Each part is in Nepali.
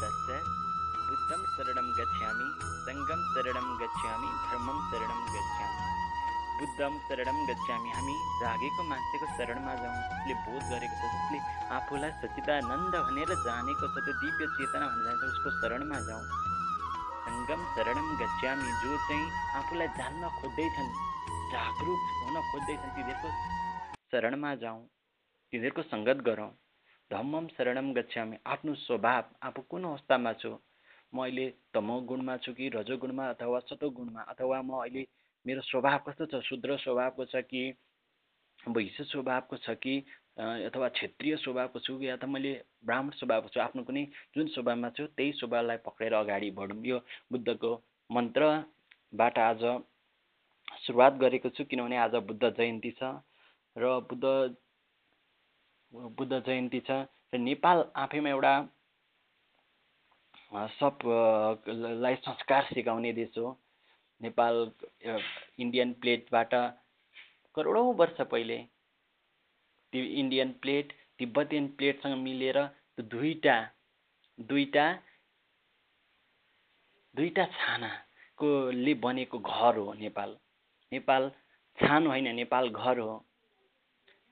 तस्मात् बुद्धं शरणं गच्छामि सङ्गम शरणं गच्छामि धर्मम शरणं गच्छामि। बुद्धम शरणम गच्छामि हामी जागेको मान्छेको शरणमा जाउँ जसले बोध गरेको छ जसले आफूलाई सचिदानन्द भनेर जानेको छ त्यो दिव्य चेतना भनेर जान्छ उसको शरणमा जाउँ सङ्गम शरणम गच्छामि जो चाहिँ आफूलाई जान्न खोज्दैछन् जागरुक हुन खोज्दैछन् तिनीहरूको शरणमा जाउँ तिनीहरूको सङ्गत गरौँ। धम्मम शरणम गच्छामि। आफ्नो स्वभाव आफू कुन अवस्थामा छु? म अहिले तमो गुणमा छु कि रजो गुणमा अथवा सतो गुणमा अथवा म अहिले मेरो स्वभाव कस्तो छ? शुद्र स्वभावको छ कि वैश्य स्वभावको छ कि अथवा क्षेत्रीय स्वभावको छु या त मैले ब्राह्मण स्वभावको छु? आफ्नो कुनै जुन स्वभावमा छु त्यही स्वभावलाई पक्रेर अगाडि बढौँ। यो बुद्धको मन्त्रबाट आज सुरुवात गरेको छु किनभने आज बुद्ध जयन्ती छ र बुद्ध बुद्ध जयन्ती छ र नेपाल आफैमा एउटा सबलाई संस्कार सिकाउने देश हो। नेपाल इन्डियन प्लेटबाट करोडौँ वर्ष पहिले त्यो इन्डियन प्लेट तिब्बतियन प्लेटसँग मिलेर दुईवटा दुईवटा दुईवटा छानाकोले बनेको घर हो नेपाल। नेपाल छानो होइन नेपाल घर हो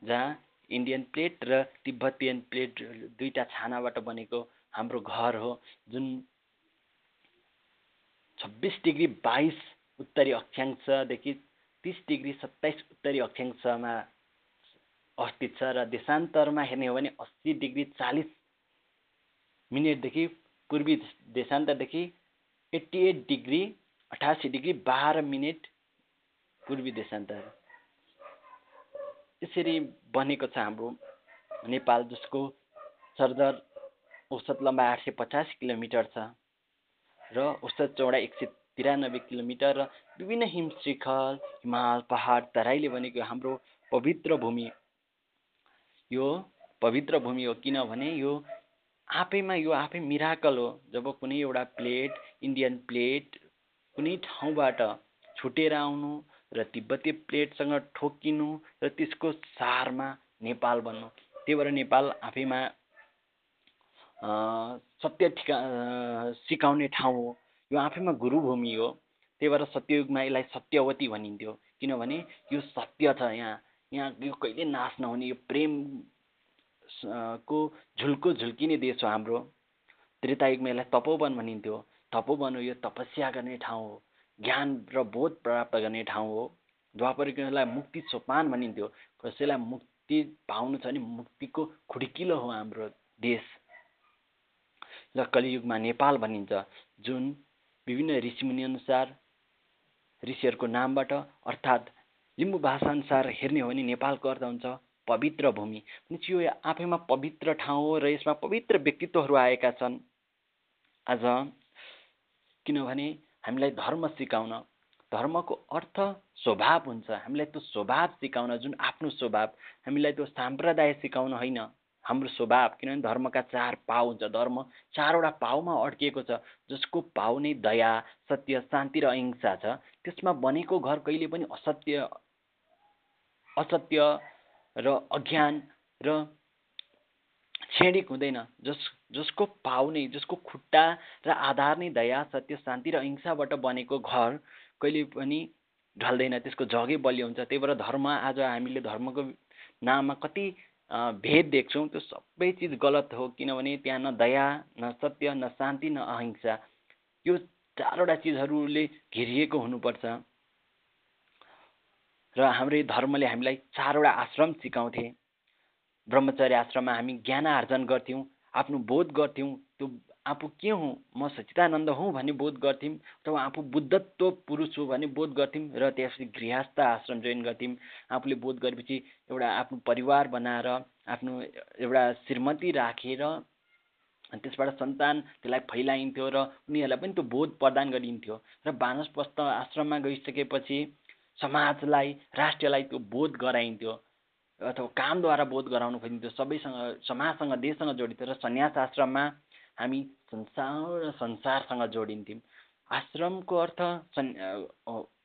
जहाँ इन्डियन प्लेट र तिब्बतियन प्लेट दुईवटा छानाबाट बनेको हाम्रो घर हो जुन छब्बिस डिग्री बाइस उत्तरी अक्षांशदेखि तिस डिग्री सत्ताइस उत्तरी अक्षांशमा अवस्थित छ र देशान्तरमा हेर्ने हो भने अस्सी डिग्री चालिस मिनटदेखि पूर्वी देशान्तरदेखि एट्टी एट डिग्री अठासी डिग्री बाह्र मिनट पूर्वी देशान्तर। यसरी बनेको छ हाम्रो नेपाल जसको सरदर औसत लम्बाइ आठ सय पचास किलोमिटर छ र औसत चौडा एक सय तिरानब्बे किलोमिटर र विभिन्न हिम हिमाल पहाड तराईले बनेको हाम्रो पवित्र भूमि यो पवित्र भूमि हो किनभने यो आफैमा यो आफै मिराकल हो। जब कुनै एउटा प्लेट इन्डियन प्लेट कुनै ठाउँबाट छुटेर आउनु र तिब्बती प्लेटसँग ठोकिनु र त्यसको सारमा नेपाल बन्नु। त्यही भएर नेपाल आफैमा सत्य ठिका सिकाउने ठाउँ हो। यो आफैमा गुरुभूमि हो। त्यही भएर सत्ययुगमा यसलाई सत्यवती भनिन्थ्यो। किनभने यो सत्य छ यहाँ। यहाँ यो कहिले नाश नहुने यो प्रेम को झुल्को झुल्किने देश हो हाम्रो। त्रेतायुगमा यसलाई तपोवन भनिन्थ्यो। तपोवन हो यो तपस्या गर्ने ठाउँ हो। ज्ञान र बोध प्राप्त गर्ने ठाउँ हो। द्वापर युगलाई मुक्ति सोपान भनिन्थ्यो। कसैलाई मुक्ति पाउनु छ भने मुक्तिको खुड्किलो हो हाम्रो देश। र कलियुगमा नेपाल भनिन्छ जुन विभिन्न ऋषिमुनि अनुसार ऋषिहरूको नामबाट अर्थात् लिम्बू भाषाअनुसार हेर्ने हो भने नेपालको अर्थ हुन्छ पवित्र भूमि। यो आफैमा पवित्र ठाउँ हो र यसमा पवित्र व्यक्तित्वहरू आएका छन्। आज किनभने हामीलाई धर्म सिकाउन धर्मको अर्थ स्वभाव हुन्छ। हामीलाई त्यो स्वभाव सिकाउन जुन आफ्नो स्वभाव हामीलाई त्यो साम्प्रदाय सिकाउन होइन। हाम्रो स्वभाव किनभने धर्मका चार पाउ हुन्छ। धर्म चारवटा पाउमा अड्किएको छ जसको पाउ नै दया सत्य शान्ति र अहिंसा छ। त्यसमा बनेको घर कहिले पनि असत्य असत्य र अज्ञान र क्षणिक हुँदैन। जस जसको पाउ नै जसको खुट्टा र आधार नै दया सत्य शान्ति र अहिंसाबाट बनेको घर कहिले पनि ढल्दैन। त्यसको जगै बलियो हुन्छ। त्यही भएर धर्म आज हामीले धर्मको नाममा कति भेद देख्छौँ त्यो सबै चिज गलत हो। किनभने त्यहाँ न दया न सत्य न शान्ति न अहिंसा। यो चारवटा चिजहरूले घेरिएको हुनुपर्छ। र हाम्रो धर्मले हामीलाई चारवटा आश्रम सिकाउँथे। ब्रह्मचर्य आश्रममा हामी ज्ञान आर्जन गर्थ्यौँ आफ्नो बोध गर्थ्यौँ त्यो आफू के हुँ म सचिदानन्द हुँ भन्ने बोध गर्थ्यौँ अथवा आफू बुद्धत्व पुरुष हो भन्ने बोध गर्थ्यौँ र त्यसपछि गृहस्थ आश्रम जोइन गर्थ्यौँ। आफूले बोध गरेपछि एउटा आफ्नो परिवार बनाएर आफ्नो एउटा श्रीमती राखेर त्यसबाट सन्तान त्यसलाई फैलाइन्थ्यो र उनीहरूलाई पनि त्यो बोध प्रदान गरिन्थ्यो र वानस्पस्त आश्रममा गइसकेपछि समाजलाई राष्ट्रलाई त्यो बोध गराइन्थ्यो। अथवा कामद्वारा बोध गराउनु खोजिन्थ्यो सबैसँग समाजसँग देशसँग जोडिन्थ्यो र सन्यास आश्रममा हामी संसार र संसारसँग जोडिन्थ्यौँ। आश्रमको अर्थ सन्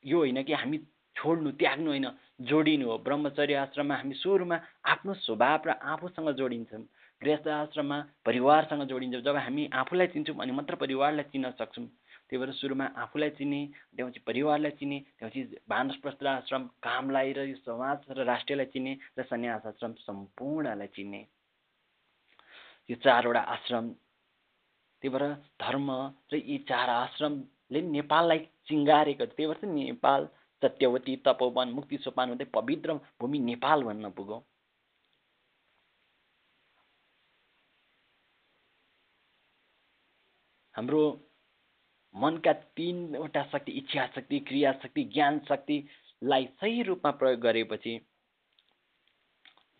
यो होइन कि हामी छोड्नु त्याग्नु होइन जोडिनु हो। ब्रह्मचर्य आश्रममा हामी सुरुमा आफ्नो स्वभाव र आफूसँग जोडिन्छौँ। गृहस्थ आश्रममा परिवारसँग जोडिन्छ। जब हामी आफूलाई चिन्छौँ अनि मात्र परिवारलाई चिन्न सक्छौँ। त्यही भएर सुरुमा आफूलाई चिने त्यसपछि परिवारलाई चिने त्यसपछि भानप्रस्थ आश्रम कामलाई र यो समाज र राष्ट्रलाई चिने र सन्यास आश्रम सम्पूर्णलाई चिन्ने यो चारवटा आश्रम त्यही भएर धर्म र यी चार आश्रमले नेपाललाई चिङ्गारेको त्यही भएर चाहिँ नेपाल सत्यवती तपोवन मुक्ति सोपान हुँदै पवित्र भूमि नेपाल भन्न पुग्यो। हाम्रो मनका तिनवटा शक्ति इच्छा शक्ति क्रिया शक्ति ज्ञान शक्तिलाई सही रूपमा प्रयोग गरेपछि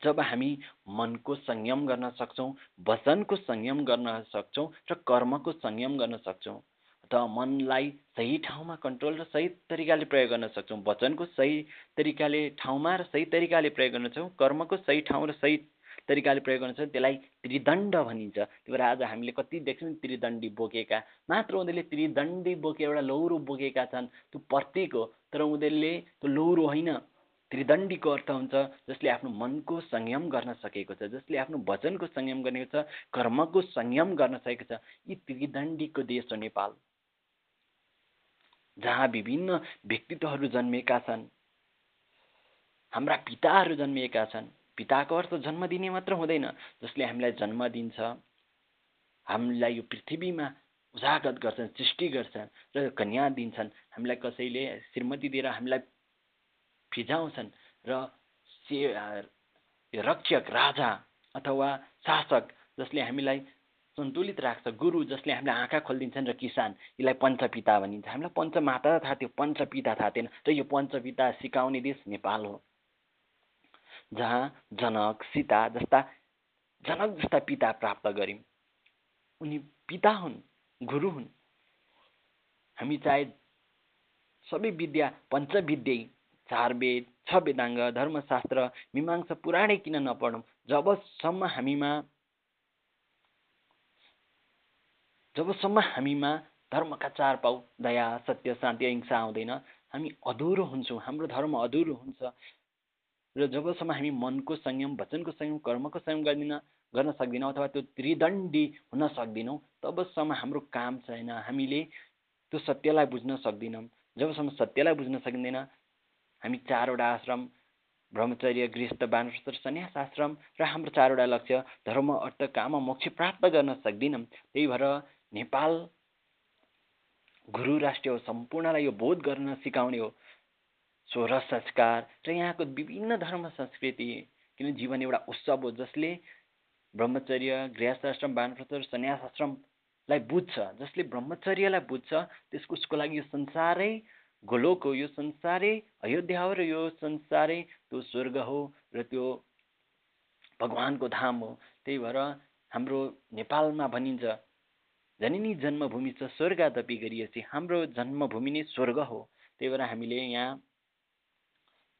जब हामी मनको संयम गर्न सक्छौँ वचनको संयम गर्न सक्छौँ र कर्मको संयम गर्न सक्छौँ त मनलाई सही ठाउँमा कन्ट्रोल र सही तरिकाले प्रयोग गर्न सक्छौँ। वचनको सही तरिकाले ठाउँमा र सही तरिकाले प्रयोग गर्न सक्छौँ। कर्मको सही ठाउँ र सही तरिकाले प्रयोग गर्न सक्छौँ त्यसलाई त्रिदण्ड भनिन्छ। त्यही भएर आज हामीले कति देख्छौँ त्रिदण्डी बोकेका। मात्र उनीहरूले त्रिदण्डी बोके एउटा लौरो बोकेका छन् त्यो प्रतीक हो। तर उनीहरूले त्यो लौरो होइन त्रिदण्डीको अर्थ हुन्छ जसले आफ्नो मनको संयम गर्न सकेको छ जसले आफ्नो वचनको संयम गरेको छ कर्मको संयम गर्न सकेको छ। यी त्रिदण्डीको देश हो नेपाल। जहाँ विभिन्न व्यक्तित्वहरू जन्मेका छन् हाम्रा पिताहरू जन्मिएका छन् पिताको अर्थ जन्म दिने मात्र हुँदैन जसले हामीलाई जन्म दिन्छ। हामीलाई यो पृथ्वीमा उजागत गर्छन् सृष्टि गर्छन् र कन्या दिन्छन्। हामीलाई कसैले श्रीमती दिएर हामीलाई फिजाउँछन् र से रक्षक राजा अथवा शासक जसले हामीलाई सन्तुलित राख्छ गुरु जसले हामीलाई आँखा खोलिदिन्छन् र किसान यसलाई पञ्चपिता भनिन्छ। हामीलाई पञ्चमाता थाहा थियो पञ्चपिता थाहा थिएन। र यो पञ्चपिता सिकाउने देश नेपाल हो। जहाँ जनक सीता जस्ता जनक जस्ता पिता प्राप्त गऱ्यौँ उनी पिता हुन् गुरु हुन्। हामी चाहे सबै विद्या पञ्चविद्यै चार वेद छ वेदाङ्ग धर्मशास्त्र मीमांसा पुराणै किन नपढौँ? जबसम्म हामीमा जबसम्म हामीमा धर्मका चार पाउ दया सत्य शान्ति अहिंसा आउँदैन हामी अधुरो हुन्छौँ। हाम्रो धर्म अधुरो हुन्छ। र जबसम्म हामी मनको संयम वचनको संयम कर्मको संयम गर्दिन गर्न सक्दैनौँ अथवा त्यो त्रिदण्डी हुन सक्दैनौँ तबसम्म हाम्रो काम छैन। हामीले त्यो सत्यलाई बुझ्न सक्दैनौँ। जबसम्म सत्यलाई बुझ्न सकिँदैन हामी चारवटा आश्रम ब्रह्मचर्य गृहस्थ बानस्थ सन्यास आश्रम र हाम्रो चारवटा लक्ष्य धर्म अर्थ काम मोक्ष प्राप्त गर्न सक्दैनौँ। त्यही भएर नेपाल गुरु राष्ट्र हो सम्पूर्णलाई यो बोध गर्न सिकाउने हो। स्वर संस्कार र यहाँको विभिन्न धर्म संस्कृति किन जीवन एउटा उत्सव हो जसले ब्रह्मचर्य गृहस्थ आश्रम बानप्रस्थ सन्यास आश्रमलाई बुझ्छ। जसले ब्रह्मचर्यलाई बुझ्छ त्यसको उसको लागि यो संसारै गोलोक हो यो संसारै अयोध्या हो र यो संसारै त्यो स्वर्ग हो र त्यो भगवान्को धाम हो। त्यही भएर हाम्रो नेपालमा भनिन्छ जननी जन्मभूमि छ स्वर्गादपि गरिएपछि हाम्रो जन्मभूमि नै स्वर्ग हो। त्यही भएर हामीले यहाँ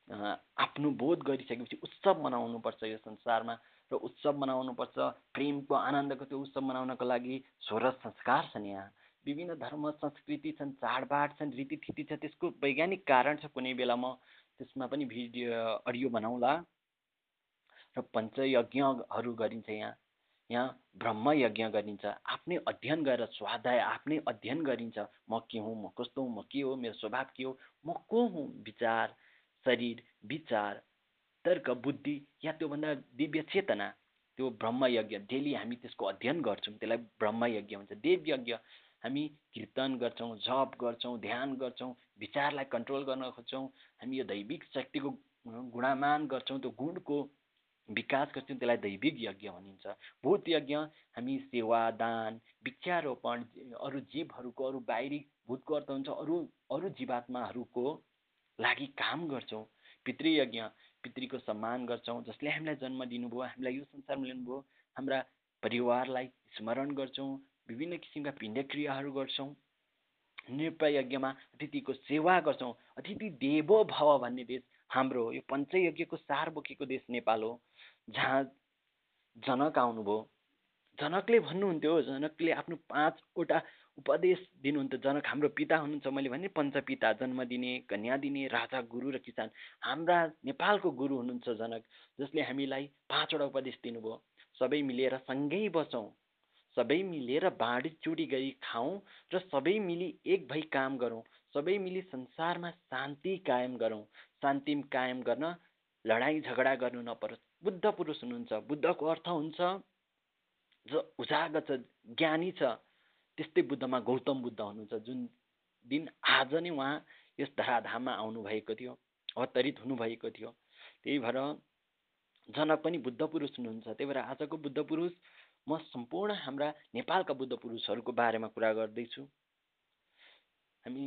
आफ्नो बोध गरिसकेपछि उत्सव मनाउनुपर्छ यो संसारमा र उत्सव मनाउनुपर्छ। प्रेमको आनन्दको त्यो उत्सव मनाउनको लागि स्वर संस्कार छन् यहाँ। विभिन्न धर्म संस्कृति छन् चाडबाड छन् रीतिथिति छ त्यसको वैज्ञानिक कारण छ कुनै बेला म त्यसमा पनि भिडियो अडियो बनाउँला। र पञ्चयज्ञहरू गरिन्छ यहाँ। यहाँ ब्रह्म यज्ञ गरिन्छ। आफ्नै अध्ययन गरेर स्वाध्याय आफ्नै अध्ययन गरिन्छ। म के हुँ म कस्तो हुँ म के हो मेरो स्वभाव के हो म को हुँ विचार। शरीर विचार तर्क बुद्धि या त्योभन्दा दिव्य चेतना त्यो ब्रह्म यज्ञ डेली हामी त्यसको अध्ययन गर्छौँ त्यसलाई ब्रह्म यज्ञ भन्छ। देव यज्ञ हामी कीर्तन गर्छौँ जप गर्छौँ ध्यान गर्छौँ विचारलाई कन्ट्रोल गर्न खोज्छौँ। हामी यो दैविक शक्तिको गुणामान गर्छौँ त्यो गुणको विकास गर्छौँ त्यसलाई दैविक यज्ञ भनिन्छ। भूत यज्ञ हामी सेवा दान वृक्षारोपण अरू जीवहरूको अरू बाहिरी भूतको अर्थ हुन्छ अरू अरू जीवात्माहरूको लागि काम गर्छौँ पितृयज्ञ पितृको सम्मान गर्छौँ जसले हामीलाई जन्म दिनुभयो हामीलाई यो संसारमा ल्याउनुभयो हाम्रा परिवारलाई स्मरण गर्छौँ विभिन्न किसिमका पिण्ड क्रियाहरू गर्छौँ यज्ञमा अतिथिको सेवा गर्छौँ अतिथि देवो भव भन्ने देश हाम्रो यो पञ्चयज्ञको सार बोकेको देश नेपाल हो जहाँ जनक आउनुभयो जनकले भन्नुहुन्थ्यो जनकले आफ्नो पाँचवटा उपदेश दिनुहुन्थ्यो जनक हाम्रो पिता हुनुहुन्छ मैले भने पञ्चपिता जन्म दिने कन्या दिने राजा गुरु र किसान। हाम्रा नेपालको गुरु हुनुहुन्छ जनक जसले हामीलाई पाँचवटा उपदेश दिनुभयो। सबै मिलेर सँगै बसौँ। सबै मिलेर बाँडीचुडी गरी खाउँ र सबै मिली एक भई काम गरौँ। सबै मिली संसारमा शान्ति कायम गरौँ। शान्ति कायम गर्न लडाइँ झगडा गर्नु नपरोस्। बुद्ध पुरुष हुनुहुन्छ। बुद्धको अर्थ हुन्छ जो उजागर छ ज्ञानी छ त्यस्तै बुद्धमा गौतम बुद्ध हुनुहुन्छ जुन दिन आज नै उहाँ यस धराधाममा आउनुभएको थियो अवतरित हुनुभएको थियो। त्यही भएर जनक पनि बुद्ध पुरुष हुनुहुन्छ। त्यही भएर आजको बुद्ध पुरुष म सम्पूर्ण हाम्रा नेपालका बुद्ध पुरुषहरूको बारेमा कुरा गर्दैछु। हामी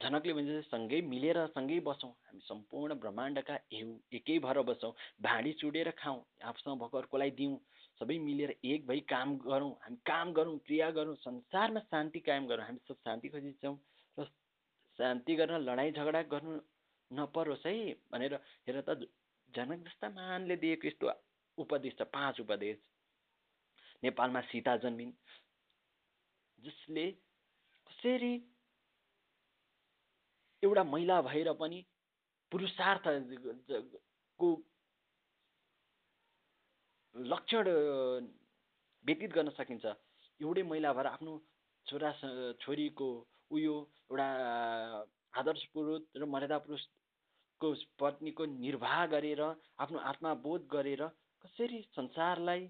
जनकले भन्छ सँगै मिलेर सँगै बसौँ। हामी सम्पूर्ण ब्रह्माण्डका एउ एकै भएर बसौँ। भाँडी चुडेर खाउँ आफूसँग भएको अर्कोलाई दिउँ सबै मिलेर एक भई काम गरौँ। हामी काम गरौँ क्रिया गरौँ। संसारमा शान्ति कायम गरौँ। हामी सब शान्ति खोजिन्छौँ र शान्ति गर्न लडाइँ झगडा गर्नु नपरोस् है। भनेर हेर त जनक जस्ता महानले दिएको यस्तो उपदेश छ पाँच उपदेश। नेपालमा सीता जन्मिन्। जसले कसरी एउटा महिला भएर पनि पुरुषार्थको लक्षण व्यतीत गर्न सकिन्छ। एउटै महिला भएर आफ्नो छोरा छोरीको उयो एउटा आदर्श पुरुष र मर्यादा पुरुषको पत्नीको निर्वाह गरेर आफ्नो आत्मा बोध गरेर कसरी संसारलाई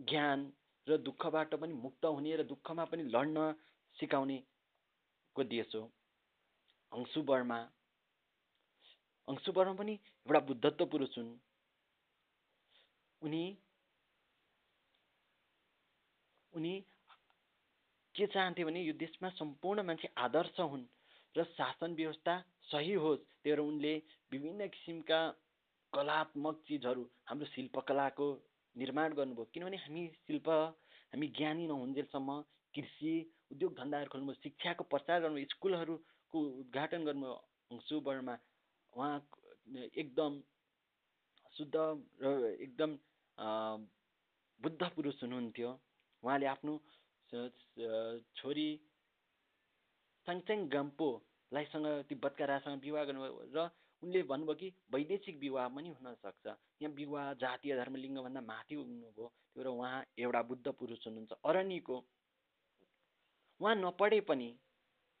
ज्ञान र दुःखबाट पनि मुक्त हुने र दुःखमा पनि लड्न सिकाउनेको देश हो। अंशु वर्मा। पनि एउटा बुद्धत्व पुरुष हुन्। उनी उनी के चाहन्थे भने यो देशमा सम्पूर्ण मान्छे आदर्श हुन् र शासन व्यवस्था सही होस् त्यही भएर उनले विभिन्न किसिमका कलात्मक चिजहरू हाम्रो शिल्पकलाको निर्माण गर्नुभयो। किनभने हामी शिल्प हामी ज्ञानी नहुन्जेलसम्म कृषि उद्योग धन्दाहरू खोल्नुभयो शिक्षाको प्रचार गर्नुभयो स्कुलहरूको उद्घाटन गर्नुभयो अंशु वर्मा उहाँ एकदम शुद्ध र एकदम बुद्ध पुरुष हुनुहुन्थ्यो। उहाँले आफ्नो छोरी साङचाङ गाम्पोलाईसँग तिब्बतका राजासँग विवाह गर्नुभयो र उनले भन्नुभयो कि वैदेशिक विवाह पनि हुनसक्छ यहाँ विवाह जातीय धर्म लिङ्गभन्दा माथि हुनुभयो त्यो भएर उहाँ एउटा बुद्ध पुरुष हुनुहुन्छ। अरण्यको उहाँ नपढे पनि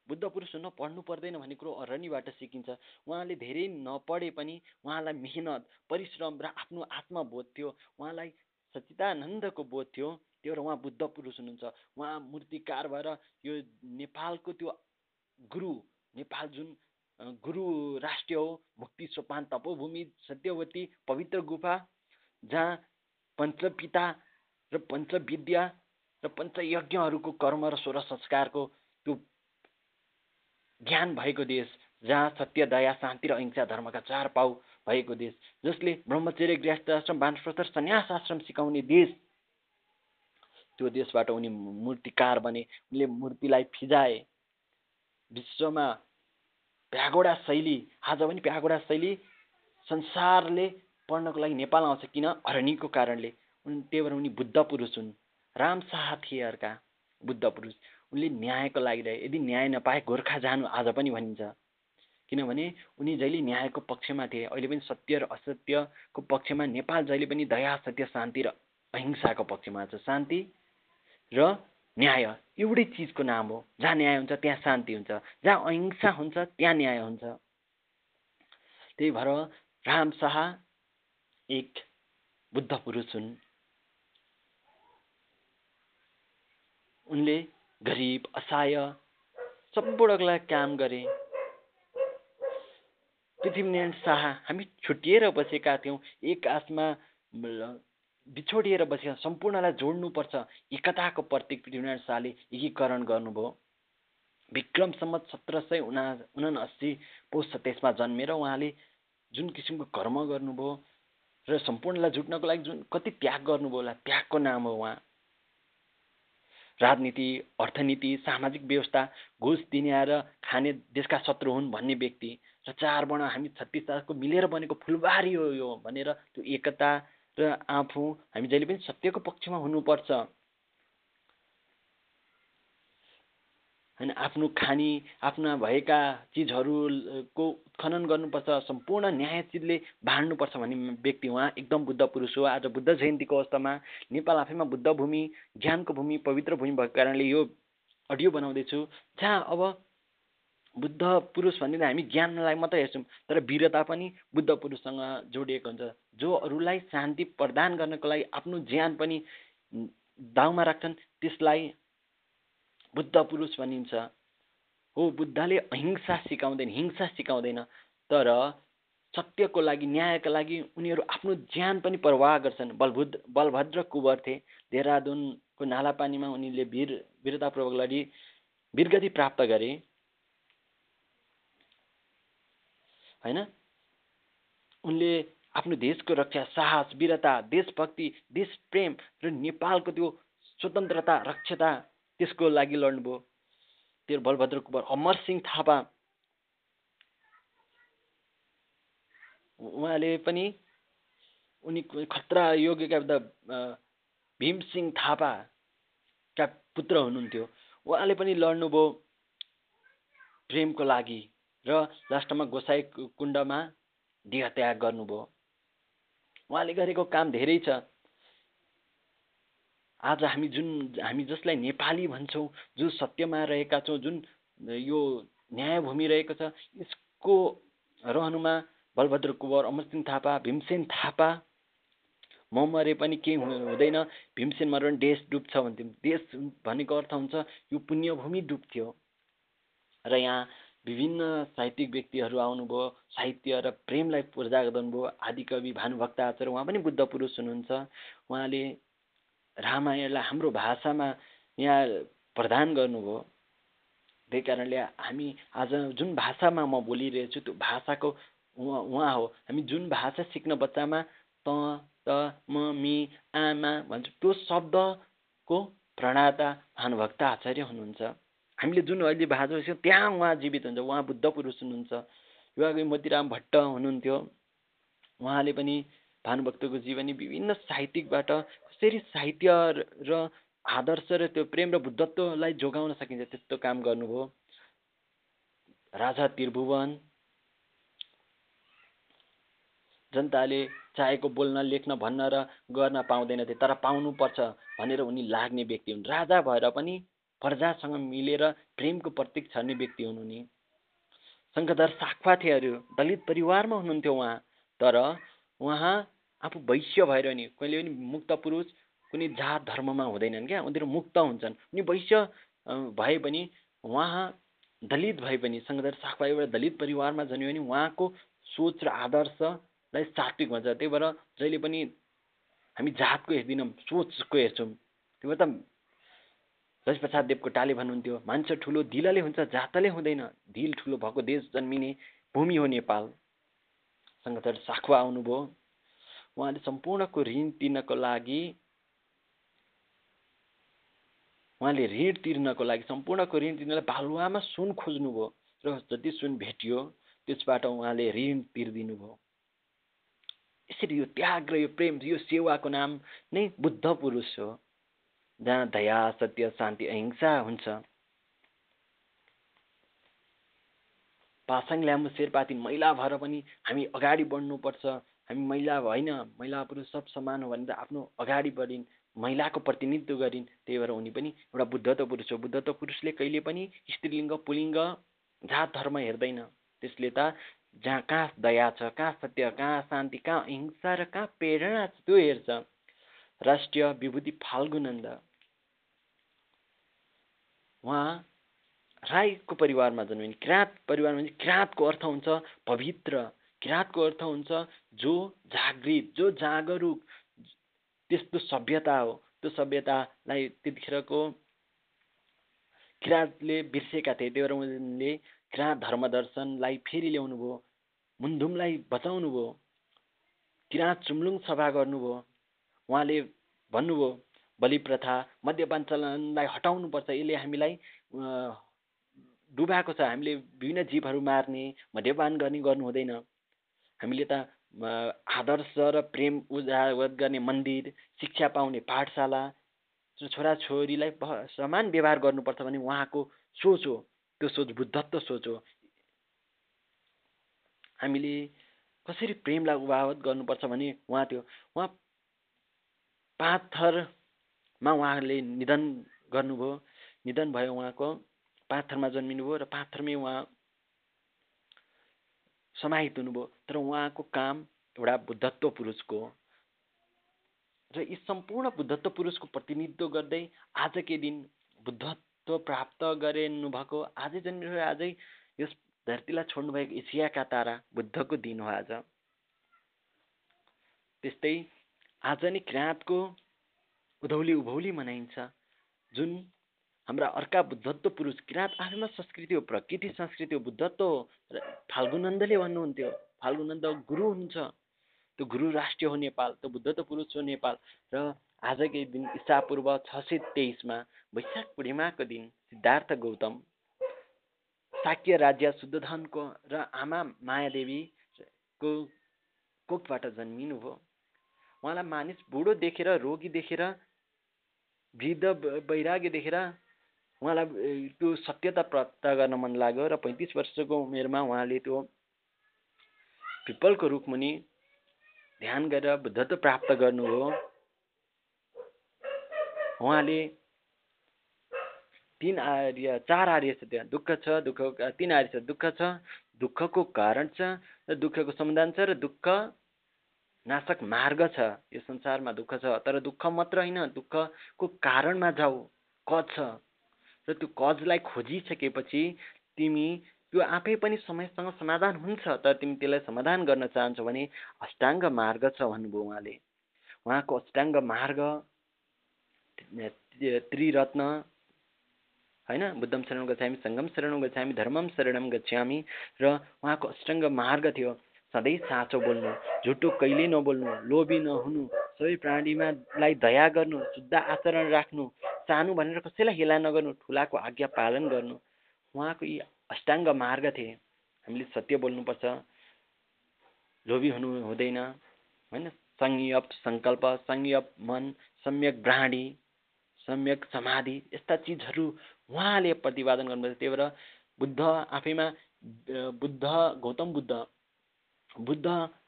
बुद्ध पुरुष हुन पढ्नु पर्दैन भन्ने कुरो अरण्यबाट सिकिन्छ। उहाँले धेरै नपढे पनि उहाँलाई मेहनत परिश्रम र आफ्नो आत्मबोध थियो। उहाँलाई सचिदानन्दको बोध थियो। त्यो भएर उहाँ बुद्ध पुरुष हुनुहुन्छ। उहाँ मूर्तिकार भएर यो नेपालको त्यो गुरु नेपाल जुन गुरु राष्ट्र हो मुक्ति सोपान तपोभूमि सत्यवती पवित्र गुफा जहाँ पञ्चपिता र पञ्चविद्या र पञ्चयज्ञहरूको कर्म र स्वर संस्कारको ज्ञान भएको देश जहाँ सत्य दया शान्ति र अहिंसा धर्मका चार पाउ भएको देश जसले ब्रह्मचर्य गृहस्थ आश्रम बानस्पत सन्यास आश्रम सिकाउने देश त्यो देशबाट उनी मूर्तिकार बने उनले मूर्तिलाई फिजाए। विश्वमा प्यागोडा शैली आज पनि प्यागोडा शैली संसारले पढ्नको लागि नेपाल आउँछ किन? अरण्यको कारणले। उनी त्यही भएर उनी बुद्ध पुरुष हुन्। राम शाह थिए अर्का बुद्ध पुरुष। उनले न्यायको लागि यदि न्याय नपाए गोर्खा जानु आज पनि भनिन्छ। किनभने उनी जहिले न्यायको पक्षमा थिए अहिले पनि सत्य र असत्यको पक्षमा नेपाल जहिले पनि दया सत्य शान्ति र अहिंसाको पक्षमा छ। शान्ति र न्याय एउटै चिजको नाम हो। जहाँ न्याय हुन्छ त्यहाँ शान्ति हुन्छ। जहाँ अहिंसा हुन्छ त्यहाँ न्याय हुन्छ। त्यही भएर राम शाह एक बुद्ध पुरुष हुन्। उनले गरिब असहाय सम्पूर्णलाई काम गरे। पृथ्वीनारायण शाह हामी छुट्टिएर बसेका थियौँ। एक आसमा बिछोडिएर बसेका सम्पूर्णलाई जोड्नुपर्छ। एकताको प्रतीक पृथ्वीनारायण शाहले एकीकरण गर्नुभयो। विक्रमसम्म सत्र सय उना उनासी पौष सत्ताइसमा जन्मेर उहाँले जुन किसिमको कर्म गर्नुभयो र सम्पूर्णलाई जुट्नको लागि जुन कति त्याग गर्नुभयो होला त्यागको नाम हो उहाँ। राजनीति अर्थनीति सामाजिक व्यवस्था घुस दिने खाने देशका शत्रु हुन् भन्ने व्यक्ति र चाडबाड हामी छत्तिस मिलेर बनेको फुलबारी हो यो भनेर त्यो एकता र आफू हामी जहिले पनि सत्यको पक्षमा हुनुपर्छ। होइन आफ्नो खानी आफ्ना भएका चिजहरूको उत्खनन गर्नुपर्छ सम्पूर्ण न्यायचितले बाँड्नुपर्छ भन्ने व्यक्ति उहाँ एकदम बुद्ध पुरुष हो। आज बुद्ध जयन्तीको अवस्थामा नेपाल आफैमा बुद्ध भूमि ज्ञानको भूमि पवित्र भूमि भएको कारणले यो अडियो बनाउँदैछु। जहाँ अब बुद्ध पुरुष भने हामी ज्ञानलाई मात्रै हेर्छौँ तर वीरता पनि बुद्ध पुरुषसँग जोडिएको हुन्छ। जो अरूलाई शान्ति प्रदान गर्नको लागि आफ्नो ज्यान पनि दाउमा राख्छन् त्यसलाई बुद्ध पुरुष भनिन्छ। हो बुद्धले अहिंसा सिकाउँदैन हिंसा सिकाउँदैन तर सत्यको लागि न्यायका लागि उनीहरू आफ्नो ज्यान पनि प्रवाह गर्छन्। बलभुद्र बलभद्र कुवर थिए। देहरादुनको नालापानीमा उनीले वीर वीरतापूर्वक लडी वीरगति प्राप्त गरे। होइन? उनले आफ्नो देशको रक्षा साहस वीरता देशभक्ति देश प्रेम र नेपालको त्यो स्वतन्त्रता रक्षता त्यसको लागि लड्नुभयो। त्यो बलभद्र कुमार अमर सिंह थापा। उहाँले पनि उनी खतरा योगका भीमसिंह थापाका पुत्र हुनुहुन्थ्यो। उहाँले पनि लड्नुभयो प्रेमको लागि र लास्टमा गोसाई कुण्डमा देहत्याग गर्नुभयो। उहाँले गरेको काम धेरै छ। आज हामी जुन हामी जसलाई नेपाली भन्छौँ जुन सत्यमा रहेका छौँ जुन यो न्यायभूमि रहेको छ यसको रहनुमा बलभद्र कुवर अमरसिंह थापा भीमसेन थापा म मरे पनि केही हुँदैन। भीमसेन मरे पनि देश डुब्छ भन्थ्यौँ देश भनेको अर्थ हुन्छ यो पुण्यभूमि डुब्थ्यो। र यहाँ विभिन्न साहित्यिक व्यक्तिहरू आउनुभयो साहित्य र प्रेमलाई पूर्जा गर्नुभयो आदिकवि भानुभक्त आचार्य उहाँ पनि बुद्ध पुरुष हुनुहुन्छ। उहाँले रामायणलाई हाम्रो भाषामा यहाँ प्रदान गर्नुभयो। त्यही कारणले हामी आज जुन भाषामा म बोलिरहेको छु त्यो भाषाको उहाँ उहाँ हो। हामी जुन भाषा सिक्न बच्चामा त त म मि आमा भन्छ त्यो शब्दको प्रणेता भानुभक्त आचार्य हुनुहुन्छ। हामीले जुन अहिले भाषा सिक्छौँ त्यहाँ उहाँ जीवित हुन्छ उहाँ बुद्ध पुरुष हुनुहुन्छ। युवा मोतीराम भट्ट हुनुहुन्थ्यो। उहाँले पनि भानुभक्तको जीवनी विभिन्न साहित्यिकबाट कसरी साहित्य र आदर्श र त्यो प्रेम र बुद्धत्वलाई जोगाउन सकिन्छ त्यस्तो काम गर्नुभयो। राजा त्रिभुवन जनताले चाहेको बोल्न लेख्न भन्न र गर्न पाउँदैनथे तर पाउनुपर्छ भनेर उनी लाग्ने व्यक्ति हुन्। राजा भएर पनि प्रजासँग मिलेर प्रेमको प्रतीक छर्ने व्यक्ति हुन् उनी। साख्वा थिए अरू दलित परिवारमा हुनुहुन्थ्यो उहाँ तर उहाँ आफू वैश्य भएर नि कहिले पनि मुक्त पुरुष कुनै जात धर्ममा हुँदैनन् क्या उनीहरू मुक्त हुन्छन्। उनी वैश्य भए पनि उहाँ दलित भए पनि सङ्गदर साखपा एउटा दलित परिवारमा जन्मियो भने उहाँको सोच र आदर्शलाई सात्विक भन्छ। त्यही भएर जहिले पनि हामी जातको हेर्दैनौँ सोचको हेर्छौँ। त्यही भएर त प्रसाद देवकोटाले भन्नुहुन्थ्यो मान्छे ठुलो दिलले हुन्छ जातले हुँदैन। दिल ठुलो भएको देश जन्मिने भूमि हो नेपाल। सङ्गतर साखुवा आउनुभयो। उहाँले सम्पूर्णको ऋण तिर्नको लागि उहाँले ऋण तिर्नको लागि सम्पूर्णको ऋण तिर्नलाई बालुवामा सुन खोज्नुभयो र जति सुन भेटियो त्यसबाट उहाँले ऋण तिर्दिनु भयो यसरी यो त्याग र यो प्रेम यो सेवाको नाम नै बुद्ध पुरुष हो जहाँ दया सत्य शान्ति अहिंसा हुन्छ। पासाङ ल्याम्बु शेर्पाती महिला भएर पनि हामी अगाडि बढ्नुपर्छ। हामी महिला होइन महिला पुरुष सब समान हो भनेर आफ्नो अगाडि बढिन् महिलाको प्रतिनिधित्व गरिन् त्यही भएर उनी पनि एउटा बुद्धत्व पुरुष हो। बुद्धत्व पुरुषले कहिले पनि स्त्रीलिङ्ग पुलिङ्ग जात धर्म हेर्दैन। त्यसले त जहाँ कहाँ दया छ कहाँ सत्य कहाँ शान्ति कहाँ अहिंसा र कहाँ प्रेरणा छ त्यो हेर्छ। राष्ट्रिय विभूति फाल्गुनन्द। उहाँ राईको परिवारमा जन्मिन्। किराँत परिवारमा किराँतको अर्थ हुन्छ पवित्र। किराँतको अर्थ हुन्छ जो जागृत जो जागरुक त्यस्तो सभ्यता हो। त्यो सभ्यतालाई त्यतिखेरको किराँतले बिर्सेका थिए। त्यही भएर उनले किराँत धर्म दर्शनलाई फेरि ल्याउनु भयो मुन्धुमलाई बचाउनु भयो किराँत चुम्लुङ सभा गर्नुभयो। उहाँले भन्नुभयो बलि प्रथा मद्यपान चलनलाई हटाउनुपर्छ। यसले हामीलाई डुबाएको छ। हामीले विभिन्न जीवहरू मार्ने मद्यपान गर्ने गर्नु हुँदैन। हामीले त आदर्श र प्रेम उजागर गर्ने मन्दिर शिक्षा पाउने पाठशाला छोराछोरीलाई समान व्यवहार गर्नुपर्छ भने उहाँको सोच हो। त्यो सोच बुद्धत्व सोच हो। हामीले कसरी प्रेमलाई उभावत गर्नुपर्छ भने उहाँ त्यो उहाँ पाँच थरमा उहाँले निधन गर्नुभयो। निधन भयो उहाँको पाँच थरमा जन्मिनुभयो र पाँच थरमै उहाँ समाहित हुनुभयो। तर उहाँको काम एउटा बुद्धत्व पुरुषको र यी सम्पूर्ण बुद्धत्व पुरुषको प्रतिनिधित्व गर्दै आजकै दिन बुद्धत्व प्राप्त गरिनु भएको आजै जन्मिनु आजै यस धरतीलाई छोड्नुभएको एसियाका तारा बुद्धको दिन हो आज। त्यस्तै आज नै किराँतको उधौली उभौली मनाइन्छ। जुन हाम्रा अर्का बुद्धत्व पुरुष किराँत आफैमा संस्कृति हो प्रकृति संस्कृति हो बुद्धत्व हो। र फाल्गुनन्दले भन्नुहुन्थ्यो फाल्गुनन्द गुरु हुन्छ त्यो गुरु राष्ट्रिय हो नेपाल त्यो बुद्धत्व पुरुष हो नेपाल। र आजकै दिन ईसापूर्व छ सय तेइसमा वैशाख पूर्णिमाको दिन सिद्धार्थ गौतम शाक्य राज्य शुद्धधनको र आमा मायादेवीको कोखबाट जन्मिनुभयो। उहाँलाई मानिस बुढो देखेर रोगी देखेर वृद्ध वैराग्य देखेर उहाँलाई त्यो सत्यता प्राप्त गर्न मन लाग्यो र पैँतिस वर्षको उमेरमा उहाँले त्यो पिपलको रुखमुनि ध्यान गरेर बुद्धत्व प्राप्त गर्नुभयो। उहाँले तिन आर्य चार आर्य छ त्यहाँ। दुःख छ दुःख तिन आर्य छ। दुःख छ दुःखको कारण छ र दुःखको समाधान छ र दुःख नाशक मार्ग छ। यो संसारमा दुःख छ तर दुःख मात्र होइन दुःखको कारणमा जाऊ कज छ। र त्यो कजलाई खोजिसकेपछि तिमी त्यो आफै पनि समयसँग समाधान हुन्छ तर तिमी त्यसलाई समाधान गर्न चाहन्छौ भने अष्टाङ्ग मार्ग छ भन्नुभयो उहाँले। उहाँको अष्टाङ्ग मार्ग त्रिरत्न होइन? बुद्धम शरण गच्छामी सङ्गम शरण गच्छामी धर्मम शरणम गच्छामी र उहाँको अष्टाङ्ग मार्ग थियो सधैँ साँचो बोल्नु झुटो कहिले नबोल्नु लोभी नहुनु सबै प्राणीमा लाई दया गर्नु शुद्ध आचरण राख्नु सानो भनेर कसैलाई हेला नगर्नु ठुलाको आज्ञा पालन गर्नु। उहाँको यी अष्टाङ्ग मार्ग थिए। हामीले सत्य बोल्नुपर्छ। लोभी हुनु हुँदैन। होइन? संयप सङ्कल्प संयप मन सम्यक ब्राह्णी सम्यक समाधि यस्ता चिजहरू उहाँले प्रतिपादन गर्नुपर्छ। त्यही भएर बुद्ध आफैमा बुद्ध गौतम बुद्ध बुद्ध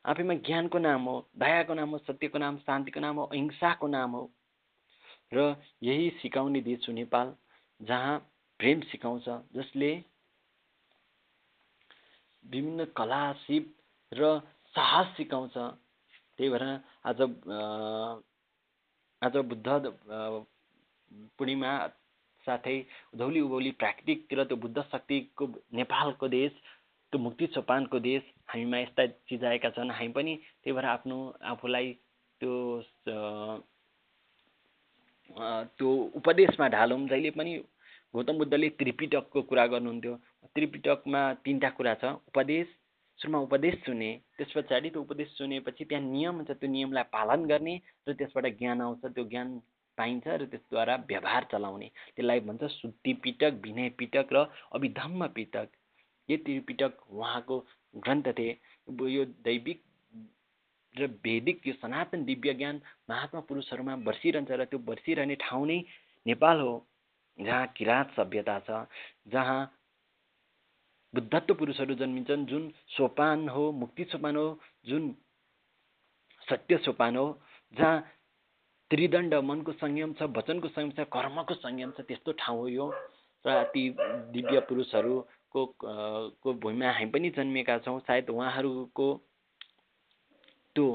आफैमा ज्ञानको नाम हो दयाको नाम हो सत्यको नाम शान्तिको नाम हो अहिंसाको नाम हो। र यही सिकाउने देश हो नेपाल जहाँ प्रेम सिकाउँछ जसले विभिन्न कला सिप र साहस सिकाउँछ। त्यही भएर आज आज बुद्ध पूर्णिमा साथै उधौली उभौली प्राकृतिक र त्यो बुद्ध शक्तिको नेपालको देश त्यो मुक्ति सोपानको देश हामीमा यस्ता चिज आएका छन्। हामी पनि त्यही भएर आफ्नो आफूलाई त्यो त्यो उपदेशमा ढालौँ जहिले पनि गौतम बुद्धले त्रिपिटकको कुरा गर्नुहुन्थ्यो। त्रिपिटकमा तिनवटा कुरा छ उपदेश सुरुमा उपदेश सुने त्यस पछाडि त्यो उपदेश सुनेपछि त्यहाँ नियम हुन्छ त्यो नियमलाई पालन गर्ने र त्यसबाट ज्ञान आउँछ त्यो ज्ञान पाइन्छ र त्यसद्वारा व्यवहार चलाउने। त्यसलाई भन्छ शुद्धि पिटक विनय पिटक र अभिधम्म पिटक यो त्रिपिटक उहाँको ग्रन्थ थिए। यो दैविक र वैदिक यो सनातन दिव्य ज्ञान महात्मा पुरुषहरूमा बर्सिरहन्छ र त्यो बर्सिरहने ठाउँ नै नेपाल हो जहाँ किराँत सभ्यता छ जहाँ बुद्धत्व पुरुषहरू जन्मिन्छन् जुन सोपान हो मुक्ति सोपान हो जुन सत्य सोपान हो जहाँ त्रिदण्ड मनको संयम छ वचनको संयम छ कर्मको संयम छ त्यस्तो ठाउँ हो यो। र ती दिव्य पुरुषहरूको को भूमिमा हामी पनि जन्मिएका छौँ सायद उहाँहरूको त्यो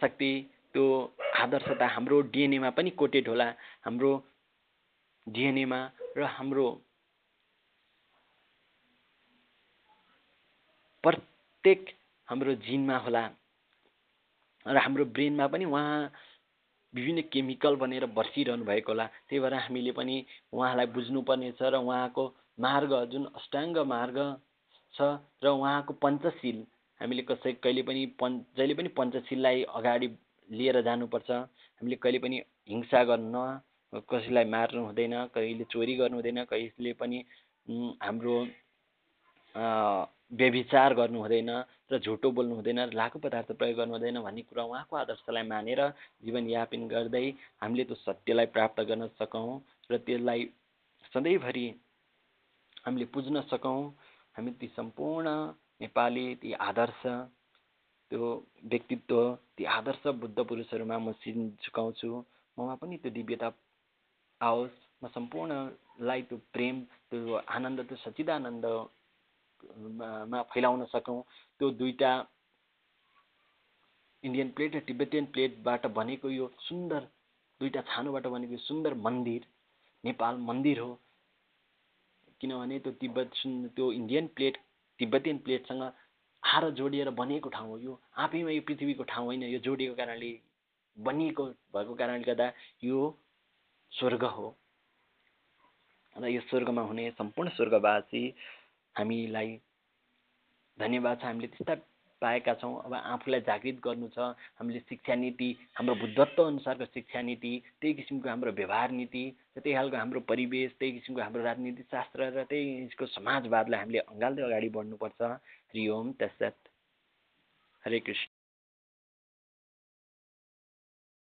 शक्ति त्यो आदर्शता हाम्रो डिएनएमा पनि कोटेड होला। हाम्रो डिएनएमा र हाम्रो प्रत्येक हाम्रो जिनमा होला। र हाम्रो ब्रेनमा पनि उहाँ विभिन्न केमिकल बनेर बसिरहनु भएको होला। त्यही भएर हामीले पनि उहाँलाई बुझ्नुपर्नेछ र उहाँको मार्ग जुन अष्टाङ्ग मार्ग छ र उहाँको पञ्चशील हामीले कसै कहिले पनि पन् जहिले पनि पञ्चशीललाई अगाडि लिएर जानुपर्छ। हामीले कहिले पनि हिंसा गर्न कसैलाई मार्नु हुँदैन कहिले चोरी गर्नु हुँदैन कहिले पनि हाम्रो व्यभिचार गर्नु हुँदैन र झुटो बोल्नु हुँदैन र लागु पदार्थ प्रयोग गर्नु हुँदैन भन्ने कुरा उहाँको आदर्शलाई मानेर जीवनयापन गर्दै हामीले त्यो सत्यलाई प्राप्त गर्न सकौँ र त्यसलाई सधैँभरि हामीले पुज्न सकौँ। हामी ती सम्पूर्ण नेपाली ती आदर्श त्यो व्यक्तित्व ती आदर्श बुद्ध पुरुषहरूमा म सिन झुकाउँछु। ममा पनि त्यो दिव्यता आओस्। म सम्पूर्णलाई त्यो प्रेम त्यो आनन्द त्यो सच्चिदानन्द मा फैलाउन सकौँ। त्यो दुईवटा इन्डियन प्लेट र तिब्बतियन प्लेटबाट बनेको यो सुन्दर दुईवटा छानोबाट बनेको यो सुन्दर मन्दिर नेपाल मन्दिर हो। किनभने त्यो तिब्बत त्यो इन्डियन प्लेट तिब्बतियन प्लेटसँग आएर जोडिएर बनिएको ठाउँ हो यो। आफैमा यो पृथ्वीको ठाउँ होइन यो जोडिएको कारणले बनिएको भएको कारणले गर्दा यो स्वर्ग हो। र यो स्वर्गमा हुने सम्पूर्ण स्वर्गवासी हामीलाई धन्यवाद छ। हामीले त्यस्ता पाएका छौँ। अब आफूलाई जागृत गर्नु छ हामीले शिक्षा नीति हाम्रो बुद्धत्व अनुसारको शिक्षा नीति त्यही किसिमको हाम्रो व्यवहार नीति त्यही खालको हाम्रो परिवेश त्यही किसिमको हाम्रो राजनीति शास्त्र र त्यही किसिमको समाजवादलाई हामीले अँगाल्दै अगाडि बढ्नुपर्छ। हरि ओम तत्सत। हरे कृष्ण।